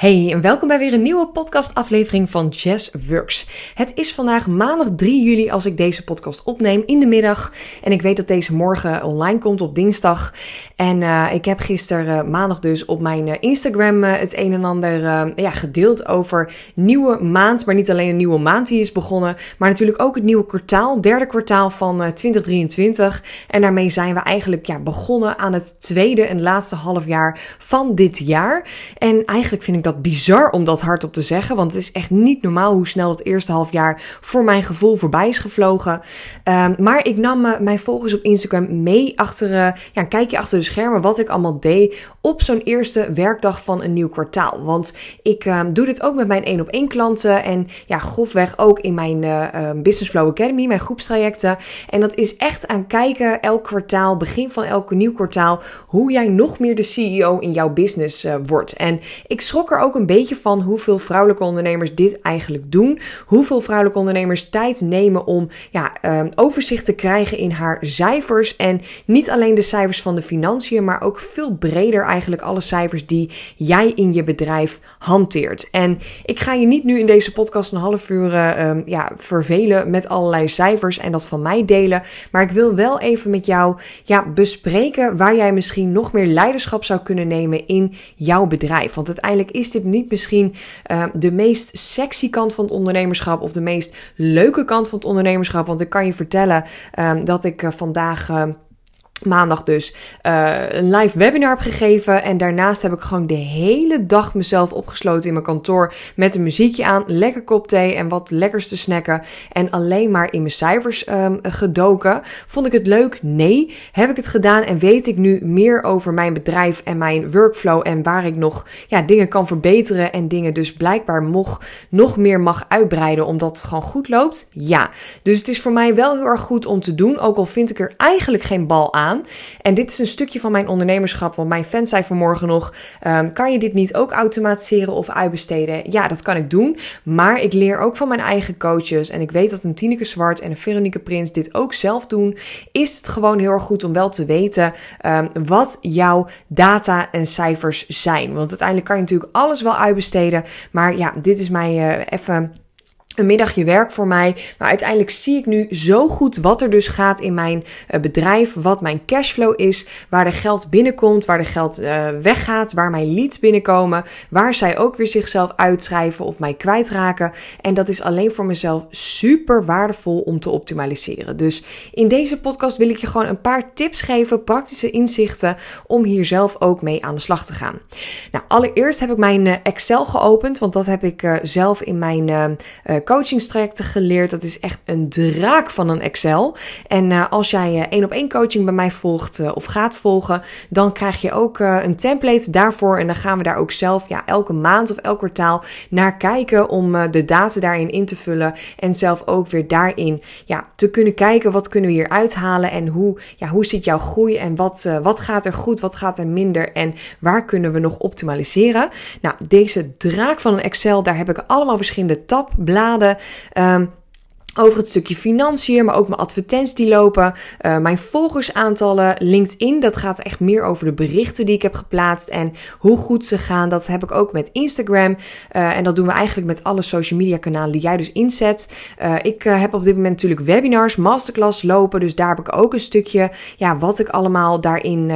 Hey, en welkom bij weer een nieuwe podcastaflevering van Jazz Works. Het is vandaag maandag 3 juli als ik deze podcast opneem in de middag. En ik weet dat deze morgen online komt op dinsdag. En uh, ik heb gisteren uh, maandag dus op mijn uh, Instagram het een en ander ja, gedeeld over nieuwe maand. Maar niet alleen een nieuwe maand die is begonnen, maar natuurlijk ook het nieuwe kwartaal, derde kwartaal van 2023. En daarmee zijn we eigenlijk ja, begonnen aan het tweede en laatste half jaar van dit jaar. En eigenlijk vind ik dat dat bizar om dat hardop te zeggen. Want het is echt niet normaal hoe snel het eerste half jaar voor mijn gevoel voorbij is gevlogen. Um, maar ik nam uh, mijn volgers op Instagram mee achter uh, ja, een kijkje achter de schermen. Wat ik allemaal deed op zo'n eerste werkdag van een nieuw kwartaal. Want ik uh, doe dit ook met mijn één op één klanten. En ja, grofweg ook in mijn uh, Business Flow Academy, mijn groepstrajecten. En dat is echt aan kijken elk kwartaal, begin van elk nieuw kwartaal. Hoe jij nog meer de CEO in jouw business wordt. En ik schrok er ook een beetje van hoeveel vrouwelijke ondernemers dit eigenlijk doen. Hoeveel vrouwelijke ondernemers tijd nemen om ja, um, overzicht te krijgen in haar cijfers. En niet alleen de cijfers van de financiën, maar ook veel breder eigenlijk alle cijfers die jij in je bedrijf hanteert. En ik ga je niet nu in deze podcast een half uur uh, ja, vervelen met allerlei cijfers en dat van mij delen. Maar ik wil wel even met jou ja, bespreken waar jij misschien nog meer leiderschap zou kunnen nemen in jouw bedrijf. Want uiteindelijk is dit niet misschien uh, de meest sexy kant van het ondernemerschap of de meest leuke kant van het ondernemerschap. Want ik kan je vertellen uh, dat ik uh, vandaag maandag dus uh, een live webinar heb gegeven. En daarnaast heb ik gewoon de hele dag mezelf opgesloten in mijn kantoor met een muziekje aan, lekker kop thee en wat lekkers te snacken. En alleen maar in mijn cijfers um, gedoken. Vond ik het leuk? Nee. Heb ik het gedaan en weet ik nu meer over mijn bedrijf en mijn workflow en waar ik nog ja, dingen kan verbeteren en dingen dus blijkbaar nog, nog meer mag uitbreiden omdat het gewoon goed loopt? Ja. Dus het is voor mij wel heel erg goed om te doen, ook al vind ik er eigenlijk geen bal aan. En dit is een stukje van mijn ondernemerschap, want mijn fan zei vanmorgen nog: um, kan je dit niet ook automatiseren of uitbesteden? Ja, dat kan ik doen, maar ik leer ook van mijn eigen coaches. En ik weet dat een Tineke Zwart en een Veronique Prins dit ook zelf doen. Is het gewoon heel erg goed om wel te weten um, wat jouw data en cijfers zijn. Want uiteindelijk kan je natuurlijk alles wel uitbesteden, maar ja, dit is mij uh, even een middagje werk voor mij. Maar uiteindelijk zie ik nu zo goed wat er dus gaat in mijn uh, bedrijf. Wat mijn cashflow is. Waar de geld binnenkomt. Waar de geld uh, weggaat. Waar mijn leads binnenkomen. Waar zij ook weer zichzelf uitschrijven of mij kwijtraken. En dat is alleen voor mezelf super waardevol om te optimaliseren. Dus in deze podcast wil ik je gewoon een paar tips geven. Praktische inzichten. Om hier zelf ook mee aan de slag te gaan. Nou, allereerst heb ik mijn uh, Excel geopend. Want dat heb ik zelf in mijn coachingstrajecten geleerd. Dat is echt een draak van een Excel. En uh, als jij één op één coaching bij mij volgt of gaat volgen, dan krijg je ook een template daarvoor. En dan gaan we daar ook zelf ja, elke maand of elk kwartaal naar kijken om de data daarin in te vullen. En zelf ook weer daarin ja, te kunnen kijken wat kunnen we hier uithalen en hoe, ja, hoe zit jouw groei en wat, wat gaat er goed, wat gaat er minder en waar kunnen we nog optimaliseren. Nou, deze draak van een Excel, daar heb ik allemaal verschillende tabbladen Um, over het stukje financiën, maar ook mijn advertenties die lopen, uh, mijn volgersaantallen, LinkedIn. Dat gaat echt meer over de berichten die ik heb geplaatst en hoe goed ze gaan. Dat heb ik ook met Instagram. Uh, en dat doen we eigenlijk met alle social media kanalen die jij dus inzet. Uh, ik heb op dit moment natuurlijk webinars, masterclass lopen. Dus daar heb ik ook een stukje, ja, wat ik allemaal daarin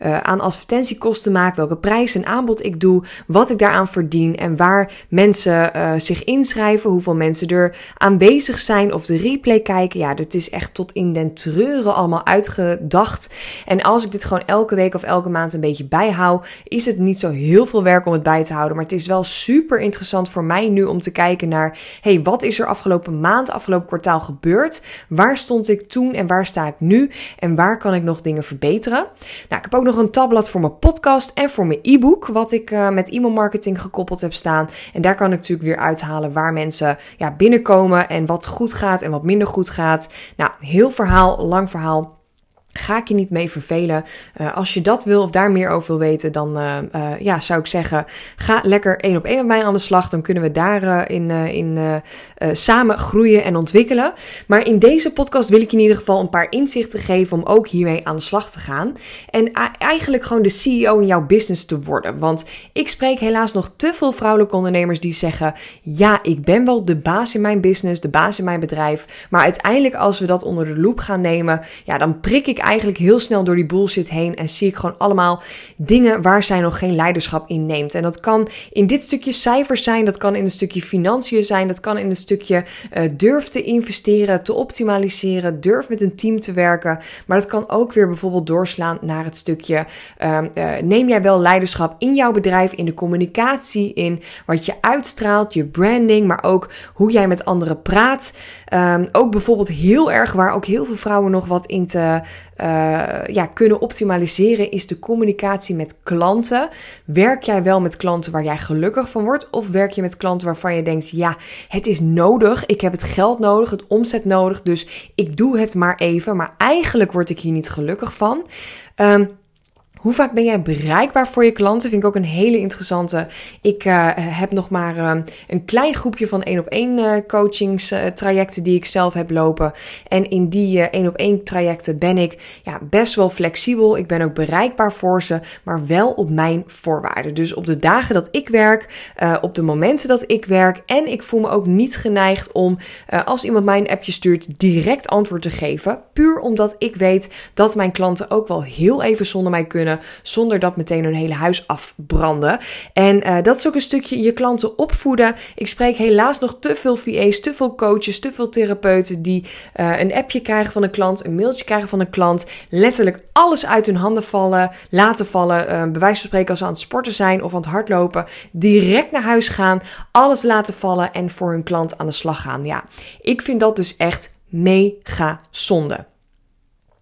aan advertentiekosten maak. Welke prijs en aanbod ik doe. Wat ik daaraan verdien en waar mensen zich inschrijven. Hoeveel mensen er aanwezig zijn zijn of de replay kijken. Ja, dat is echt tot in den treuren allemaal uitgedacht. En als ik dit gewoon elke week of elke maand een beetje bijhoud, is het niet zo heel veel werk om het bij te houden. Maar het is wel super interessant voor mij nu om te kijken naar, hey, wat is er afgelopen maand, afgelopen kwartaal gebeurd? Waar stond ik toen en waar sta ik nu? En waar kan ik nog dingen verbeteren? Nou, ik heb ook nog een tabblad voor mijn podcast en voor mijn e-book, wat ik uh, met e-mail marketing gekoppeld heb staan. En daar kan ik natuurlijk weer uithalen waar mensen ja, binnenkomen en wat goed gaat en wat minder goed gaat. Nou, heel verhaal, lang verhaal. Ga ik je niet mee vervelen. Uh, als je dat wil of daar meer over wil weten, dan uh, uh, ja, zou ik zeggen: ga lekker één op één met mij aan de slag. Dan kunnen we daarin in, samen groeien en ontwikkelen. Maar in deze podcast wil ik in ieder geval een paar inzichten geven om ook hiermee aan de slag te gaan. En eigenlijk gewoon de CEO in jouw business te worden. Want ik spreek helaas nog te veel vrouwelijke ondernemers die zeggen: ja, ik ben wel de baas in mijn business, de baas in mijn bedrijf. Maar uiteindelijk, als we dat onder de loep gaan nemen, ja, dan prik ik eigenlijk heel snel door die bullshit heen en zie ik gewoon allemaal dingen waar zij nog geen leiderschap in neemt. En dat kan in dit stukje cijfers zijn, dat kan in een stukje financiën zijn, dat kan in een stukje uh, durf te investeren, te optimaliseren, durf met een team te werken. Maar dat kan ook weer bijvoorbeeld doorslaan naar het stukje uh, uh, neem jij wel leiderschap in jouw bedrijf, in de communicatie, in wat je uitstraalt, je branding, maar ook hoe jij met anderen praat. Um, ook bijvoorbeeld heel erg waar ook heel veel vrouwen nog wat in te ja, kunnen optimaliseren is de communicatie met klanten. Werk jij wel met klanten waar jij gelukkig van wordt? Of werk je met klanten waarvan je denkt, ja, het is nodig, ik heb het geld nodig, het omzet nodig, dus ik doe het maar even, maar eigenlijk word ik hier niet gelukkig van. Um, hoe vaak ben jij bereikbaar voor je klanten? Vind ik ook een hele interessante. Ik uh, heb nog maar uh, een klein groepje van één op één uh, coachingstrajecten die ik zelf heb lopen. En in die één op één trajecten ben ik ja, best wel flexibel. Ik ben ook bereikbaar voor ze, maar wel op mijn voorwaarden. Dus op de dagen dat ik werk, op de momenten dat ik werk. En ik voel me ook niet geneigd om, als iemand mij een appje stuurt, direct antwoord te geven. Puur omdat ik weet dat mijn klanten ook wel heel even zonder mij kunnen zonder dat meteen hun hele huis afbranden. En uh, dat is ook een stukje je klanten opvoeden. Ik spreek helaas nog te veel VA's, te veel coaches, te veel therapeuten die uh, een appje krijgen van een klant, een mailtje krijgen van een klant, letterlijk alles uit hun handen vallen, laten vallen, uh, van spreken als ze aan het sporten zijn of aan het hardlopen, direct naar huis gaan, alles laten vallen en voor hun klant aan de slag gaan. Ja, ik vind dat dus echt mega zonde.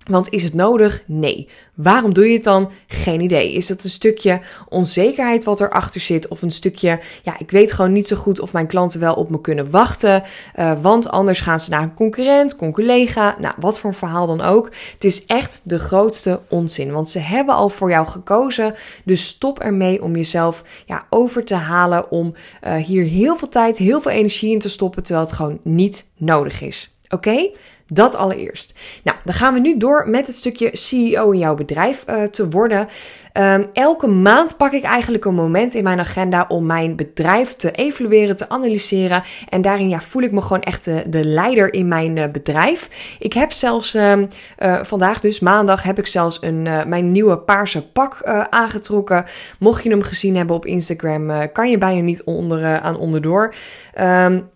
Want is het nodig? Nee. Waarom doe je het dan? Geen idee. Is dat een stukje onzekerheid wat erachter zit? Of een stukje, ja, ik weet gewoon niet zo goed of mijn klanten wel op me kunnen wachten. Uh, want anders gaan ze naar een concurrent, collega. Nou, wat voor een verhaal dan ook. Het is echt de grootste onzin. Want ze hebben al voor jou gekozen. Dus stop ermee om jezelf ja, over te halen. Om uh, hier heel veel tijd, heel veel energie in te stoppen. Terwijl het gewoon niet nodig is. Oké? Dat allereerst. Nou, dan gaan we nu door met het stukje CEO in jouw bedrijf uh, te worden. Um, elke maand pak ik eigenlijk een moment in mijn agenda om mijn bedrijf te evalueren, te analyseren. En daarin ja, voel ik me gewoon echt de, de leider in mijn uh, bedrijf. Ik heb zelfs um, uh, vandaag, dus maandag, heb ik zelfs een, mijn nieuwe paarse pak aangetrokken. Mocht je hem gezien hebben op Instagram, kan je bijna niet onder, aan onderdoor. Um,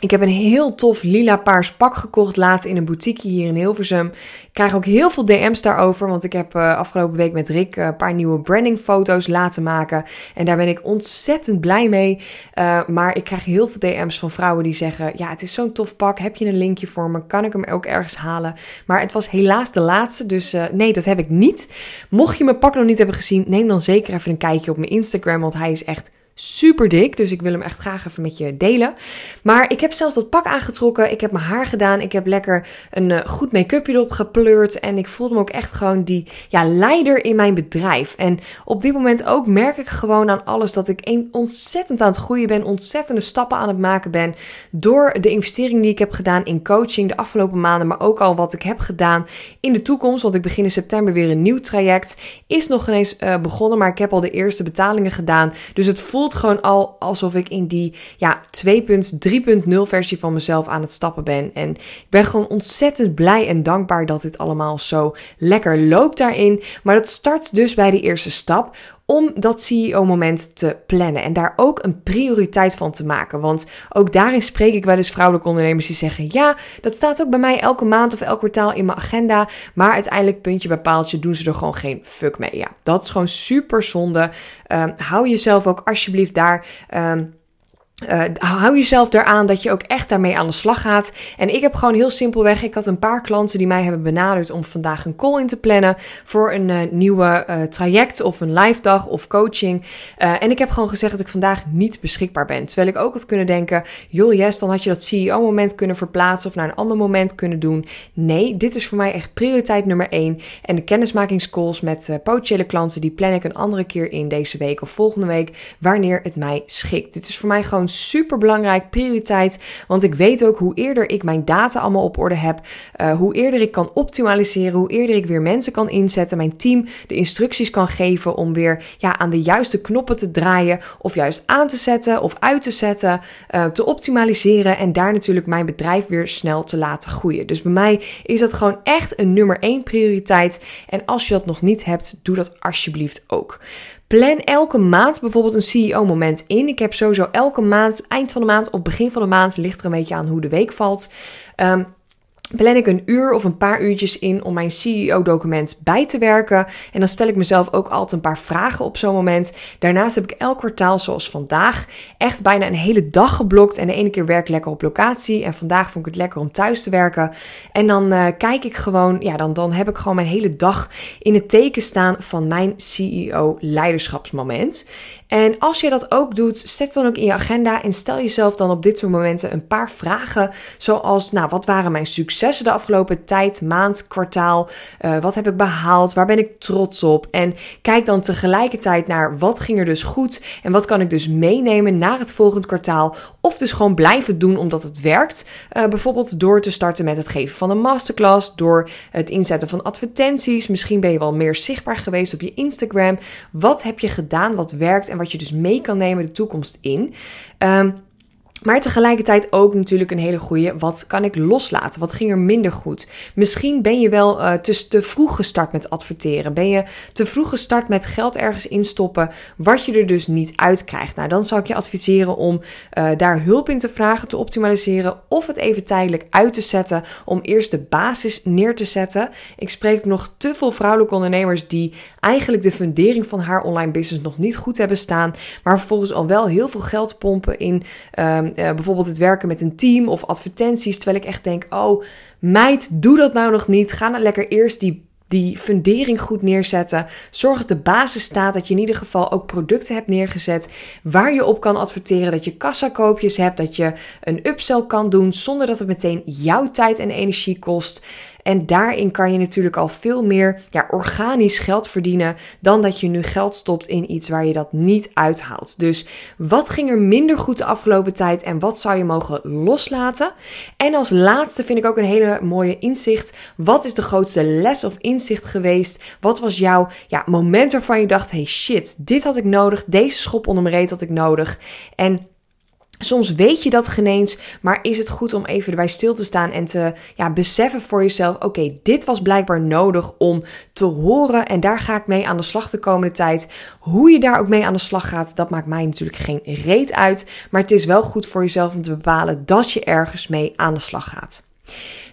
ik heb een heel tof lila paars pak gekocht laat in een boutique hier in Hilversum. Ik krijg ook heel veel DM's daarover, want ik heb uh, afgelopen week met Rick uh, een paar nieuwe brandingfoto's laten maken. En daar ben ik ontzettend blij mee. Uh, maar ik krijg heel veel DM's van vrouwen die zeggen: Ja, het is zo'n tof pak. Heb je een linkje voor me? Kan ik hem ook ergens halen? Maar het was helaas de laatste, dus nee, dat heb ik niet. Mocht je mijn pak nog niet hebben gezien, neem dan zeker even een kijkje op mijn Instagram, want hij is echt super dik. Dus ik wil hem echt graag even met je delen. Maar ik heb zelfs dat pak aangetrokken. Ik heb mijn haar gedaan. Ik heb lekker een uh, goed make-upje erop gepleurd. En ik voelde me ook echt gewoon die ja, leider in mijn bedrijf. En op dit moment ook merk ik gewoon aan alles dat ik een, ontzettend aan het groeien ben. Ontzettende stappen aan het maken ben. Door de investering die ik heb gedaan in coaching de afgelopen maanden. Maar ook al wat ik heb gedaan in de toekomst. Want ik begin in september weer een nieuw traject. Is nog ineens uh, begonnen. Maar ik heb al de eerste betalingen gedaan. Dus het voelt gewoon al alsof ik in die ja, 2.3.0 versie van mezelf aan het stappen ben. En ik ben gewoon ontzettend blij en dankbaar dat dit allemaal zo lekker loopt daarin. Maar dat start dus bij de eerste stap om dat CEO-moment te plannen en daar ook een prioriteit van te maken. Want ook daarin spreek ik wel eens vrouwelijke ondernemers die zeggen: Ja, dat staat ook bij mij elke maand of elk kwartaal in mijn agenda. Maar uiteindelijk, puntje bij paaltje, doen ze er gewoon geen fuck mee. Ja, dat is gewoon super zonde. Um, hou jezelf ook alsjeblieft daar. Um, uh, hou jezelf eraan dat je ook echt daarmee aan de slag gaat. En ik heb gewoon heel simpelweg, ik had een paar klanten die mij hebben benaderd om vandaag een call in te plannen voor een uh, nieuwe uh, traject of een live dag of coaching. en ik heb gewoon gezegd dat ik vandaag niet beschikbaar ben. Terwijl ik ook had kunnen denken, joh yes, dan had je dat CEO moment kunnen verplaatsen of naar een ander moment kunnen doen. Nee, dit is voor mij echt prioriteit nummer één. En de kennismakingscalls met potentiële klanten, die plan ik een andere keer in deze week of volgende week, wanneer het mij schikt. Dit is voor mij gewoon super belangrijk, prioriteit. Want ik weet ook hoe eerder ik mijn data allemaal op orde heb, uh, hoe eerder ik kan optimaliseren, hoe eerder ik weer mensen kan inzetten, mijn team de instructies kan geven om weer ja, aan de juiste knoppen te draaien, of juist aan te zetten of uit te zetten, uh, te optimaliseren en daar natuurlijk mijn bedrijf weer snel te laten groeien. Dus bij mij is dat gewoon echt een nummer één prioriteit. En als je dat nog niet hebt, doe dat alsjeblieft ook. Plan elke maand bijvoorbeeld een CEO-moment in. Ik heb sowieso elke maand, eind van de maand of begin van de maand, ligt er een beetje aan hoe de week valt. Um, plan ik een uur of een paar uurtjes in om mijn CEO-document bij te werken. En dan stel ik mezelf ook altijd een paar vragen op zo'n moment. Daarnaast heb ik elk kwartaal, zoals vandaag, echt bijna een hele dag geblokt. En de ene keer werk ik lekker op locatie. En vandaag vond ik het lekker om thuis te werken. En dan uh, kijk ik gewoon, ja, dan, dan heb ik gewoon mijn hele dag in het teken staan van mijn CEO-leiderschapsmoment. En als je dat ook doet, zet dan ook in je agenda en stel jezelf dan op dit soort momenten een paar vragen. Zoals, nou, wat waren mijn successen de afgelopen tijd, maand, kwartaal? Uh, wat heb ik behaald? Waar ben ik trots op? En kijk dan tegelijkertijd naar wat ging er dus goed en wat kan ik dus meenemen naar het volgende kwartaal. Of dus gewoon blijven doen omdat het werkt. Uh, bijvoorbeeld door te starten met het geven van een masterclass, door het inzetten van advertenties. Misschien ben je wel meer zichtbaar geweest op je Instagram. Wat heb je gedaan wat werkt? Wat je dus mee kan nemen de toekomst in. Um, maar tegelijkertijd ook natuurlijk een hele goede. Wat kan ik loslaten? Wat ging er minder goed? Misschien ben je wel uh, te, te vroeg gestart met adverteren. Ben je te vroeg gestart met geld ergens instoppen, wat je er dus niet uit krijgt. Nou, dan zou ik je adviseren om uh, daar hulp in te vragen, te optimaliseren of het even tijdelijk uit te zetten om eerst de basis neer te zetten. Ik spreek nog te veel vrouwelijke ondernemers die eigenlijk de fundering van haar online business nog niet goed hebben staan, maar vervolgens al wel heel veel geld pompen in. Uh, bijvoorbeeld het werken met een team of advertenties. Terwijl ik echt denk: oh, meid, doe dat nou nog niet. Ga nou lekker eerst die die fundering goed neerzetten. Zorg dat de basis staat, dat je in ieder geval ook producten hebt neergezet waar je op kan adverteren, dat je kassakoopjes hebt, dat je een upsell kan doen zonder dat het meteen jouw tijd en energie kost. En daarin kan je natuurlijk al veel meer ja, organisch geld verdienen dan dat je nu geld stopt in iets waar je dat niet uithaalt. Dus wat ging er minder goed de afgelopen tijd en wat zou je mogen loslaten? En als laatste vind ik ook een hele mooie inzicht. Wat is de grootste les of inzicht geweest? Wat was jouw ja, moment waarvan je dacht: hey shit, dit had ik nodig, deze schop onder mijn reet had ik nodig. En Soms weet je dat geneens, maar is het goed om even erbij stil te staan en te ja, beseffen voor jezelf: oké, dit was blijkbaar nodig om te horen en daar ga ik mee aan de slag de komende tijd. Hoe je daar ook mee aan de slag gaat, dat maakt mij natuurlijk geen reet uit, maar het is wel goed voor jezelf om te bepalen dat je ergens mee aan de slag gaat.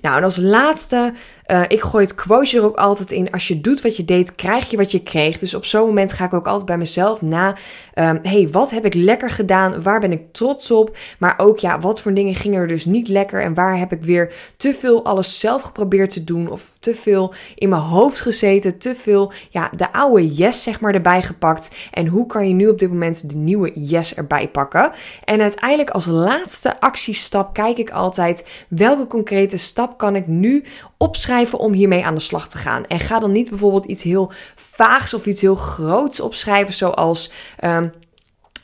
Nou, en als laatste uh, ik gooi het quoteje er ook altijd in. Als je doet wat je deed, krijg je wat je kreeg. Dus op zo'n moment ga ik ook altijd bij mezelf na. Um, hey, wat heb ik lekker gedaan? Waar ben ik trots op? Maar ook, ja, wat voor dingen gingen er dus niet lekker? En waar heb ik weer te veel alles zelf geprobeerd te doen? Of te veel in mijn hoofd gezeten? Te veel, ja, de oude yes, zeg maar, erbij gepakt. En hoe kan je nu op dit moment de nieuwe yes erbij pakken? En uiteindelijk als laatste actiestap kijk ik altijd welke concrete stap kan ik nu opschrijven om hiermee aan de slag te gaan. En ga dan niet bijvoorbeeld iets heel vaags of iets heel groots opschrijven, zoals. Um,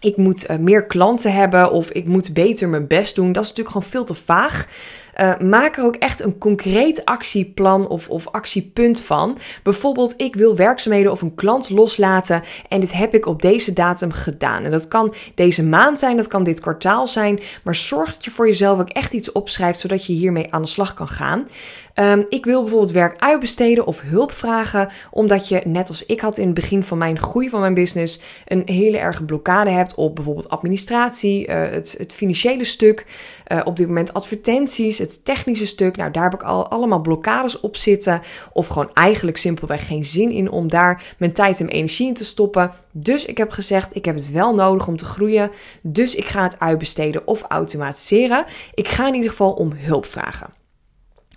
ik moet uh, meer klanten hebben of ik moet beter mijn best doen. Dat is natuurlijk gewoon veel te vaag. Uh, maak er ook echt een concreet actieplan of, of actiepunt van. Bijvoorbeeld, ik wil werkzaamheden of een klant loslaten en dit heb ik op deze datum gedaan. En dat kan deze maand zijn, dat kan dit kwartaal zijn, maar zorg dat je voor jezelf ook echt iets opschrijft zodat je hiermee aan de slag kan gaan. Um, ik wil bijvoorbeeld werk uitbesteden of hulp vragen, omdat je, net als ik had in het begin van mijn groei van mijn business, een hele erge blokkade hebt op bijvoorbeeld administratie, uh, het, het, financiële stuk, uh, op dit moment advertenties, het technische stuk. Nou, daar heb ik al allemaal blokkades op zitten. Of gewoon eigenlijk simpelweg geen zin in om daar mijn tijd en energie in te stoppen. Dus ik heb gezegd, ik heb het wel nodig om te groeien. Dus ik ga het uitbesteden of automatiseren. Ik ga in ieder geval om hulp vragen.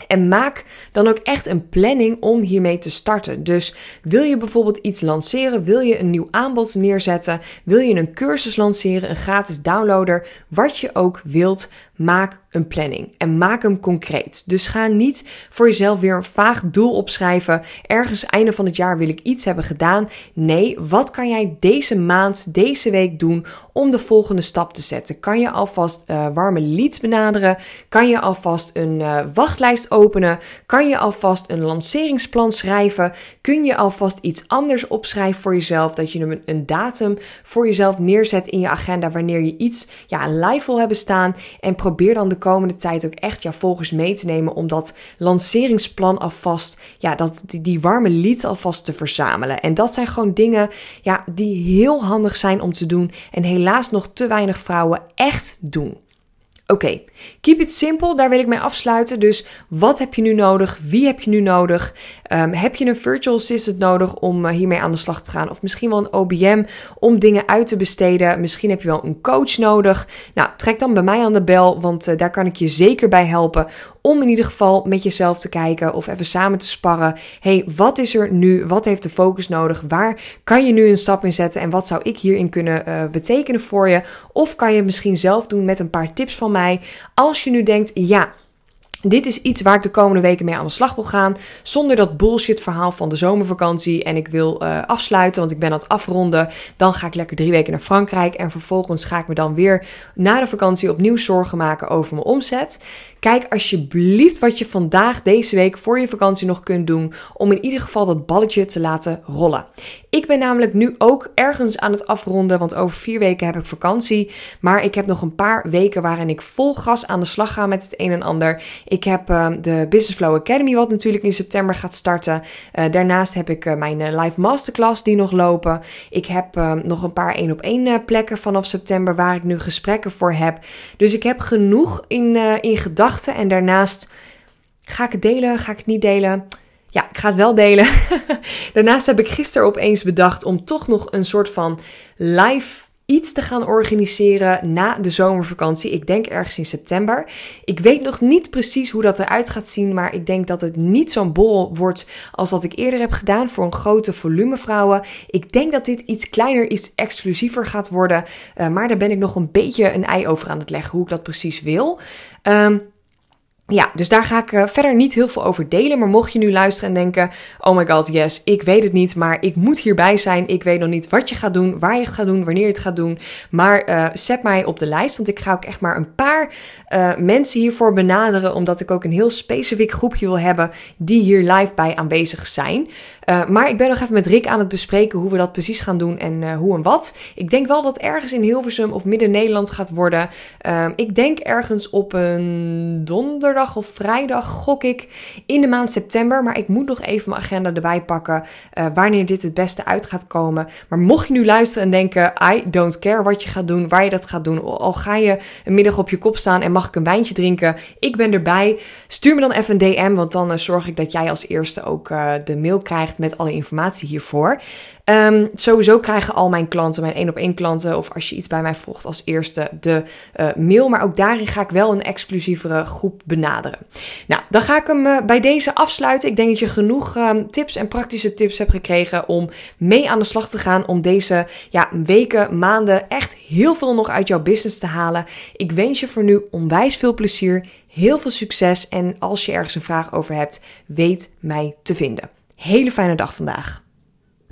En maak dan ook echt een planning om hiermee te starten. Dus wil je bijvoorbeeld iets lanceren, wil je een nieuw aanbod neerzetten, wil je een cursus lanceren, een gratis downloader, wat je ook wilt, maak een planning en maak hem concreet. Dus ga niet voor jezelf weer een vaag doel opschrijven. Ergens einde van het jaar wil ik iets hebben gedaan. Nee, wat kan jij deze maand, deze week doen om de volgende stap te zetten? Kan je alvast uh, warme leads benaderen? Kan je alvast een uh, wachtlijst openen? Kan je alvast een lanceringsplan schrijven? Kun je alvast iets anders opschrijven voor jezelf? Dat je een, een datum voor jezelf neerzet in je agenda wanneer je iets ja, live wil hebben staan en probeer dan de komende tijd ook echt jouw volgers mee te nemen om dat lanceringsplan alvast, ja, dat, die, die warme leads alvast te verzamelen. En dat zijn gewoon dingen, ja, die heel handig zijn om te doen en helaas nog te weinig vrouwen echt doen. Oké, keep it simple, daar wil ik mee afsluiten. Dus wat heb je nu nodig? Wie heb je nu nodig? Um, heb je een virtual assistant nodig om uh, hiermee aan de slag te gaan? Of misschien wel een OBM om dingen uit te besteden? Misschien heb je wel een coach nodig. Nou, trek dan bij mij aan de bel, want uh, daar kan ik je zeker bij helpen. Om in ieder geval met jezelf te kijken of even samen te sparren. hey, wat is er nu? Wat heeft de focus nodig? Waar kan je nu een stap in zetten? En wat zou ik hierin kunnen uh, betekenen voor je? Of kan je het misschien zelf doen met een paar tips van mij? Als je nu denkt, ja, dit is iets waar ik de komende weken mee aan de slag wil gaan. Zonder dat bullshit verhaal van de zomervakantie. En ik wil uh, afsluiten, want ik ben aan het afronden. Dan ga ik lekker drie weken naar Frankrijk. En vervolgens ga ik me dan weer na de vakantie opnieuw zorgen maken over mijn omzet. Kijk alsjeblieft wat je vandaag, deze week, voor je vakantie nog kunt doen. Om in ieder geval dat balletje te laten rollen. Ik ben namelijk nu ook ergens aan het afronden. Want over vier weken heb ik vakantie. Maar ik heb nog een paar weken waarin ik vol gas aan de slag ga met het een en ander. Ik heb uh, de Business Flow Academy, wat natuurlijk in september gaat starten. Uh, daarnaast heb ik uh, mijn live masterclass die nog lopen. Ik heb nog een paar één op één plekken vanaf september waar ik nu gesprekken voor heb. Dus ik heb genoeg in, in gedachten. En daarnaast ga ik het delen, ga ik het niet delen. Ja, ik ga het wel delen. daarnaast heb ik gisteren opeens bedacht om toch nog een soort van live iets te gaan organiseren na de zomervakantie. Ik denk ergens in september. Ik weet nog niet precies hoe dat eruit gaat zien, maar ik denk dat het niet zo'n bol wordt als dat ik eerder heb gedaan voor een grote volume vrouwen. Ik denk dat dit iets kleiner, iets exclusiever gaat worden, uh, maar daar ben ik nog een beetje een ei over aan het leggen hoe ik dat precies wil. Um, ja, dus daar ga ik uh, verder niet heel veel over delen. Maar mocht je nu luisteren en denken: Oh my god, yes, ik weet het niet, maar ik moet hierbij zijn. Ik weet nog niet wat je gaat doen, waar je het gaat doen, wanneer je het gaat doen. Maar uh, zet mij op de lijst, want ik ga ook echt maar een paar uh, mensen hiervoor benaderen. Omdat ik ook een heel specifiek groepje wil hebben die hier live bij aanwezig zijn. maar ik ben nog even met Rick aan het bespreken hoe we dat precies gaan doen en hoe en wat. Ik denk wel dat ergens in Hilversum of Midden-Nederland gaat worden. Ik denk ergens op een of vrijdag, gok ik, in de maand september. Maar ik moet nog even mijn agenda erbij pakken uh, wanneer dit het beste uit gaat komen. Maar mocht je nu luisteren en denken, I don't care wat je gaat doen, waar je dat gaat doen. Al ga je een middag op je kop staan en mag ik een wijntje drinken, ik ben erbij. Stuur me dan even een DM, want dan uh, zorg ik dat jij als eerste ook uh, de mail krijgt met alle informatie hiervoor. Um, sowieso krijgen al mijn klanten, mijn één op één klanten, of als je iets bij mij volgt als eerste, de mail. Maar ook daarin ga ik wel een exclusievere groep benaderen. Nou, dan ga ik hem uh, bij deze afsluiten. Ik denk dat je genoeg um, tips en praktische tips hebt gekregen om mee aan de slag te gaan. Om deze ja, weken, maanden echt heel veel nog uit jouw business te halen. Ik wens je voor nu onwijs veel plezier, heel veel succes. En als je ergens een vraag over hebt, weet mij te vinden. Hele fijne dag vandaag.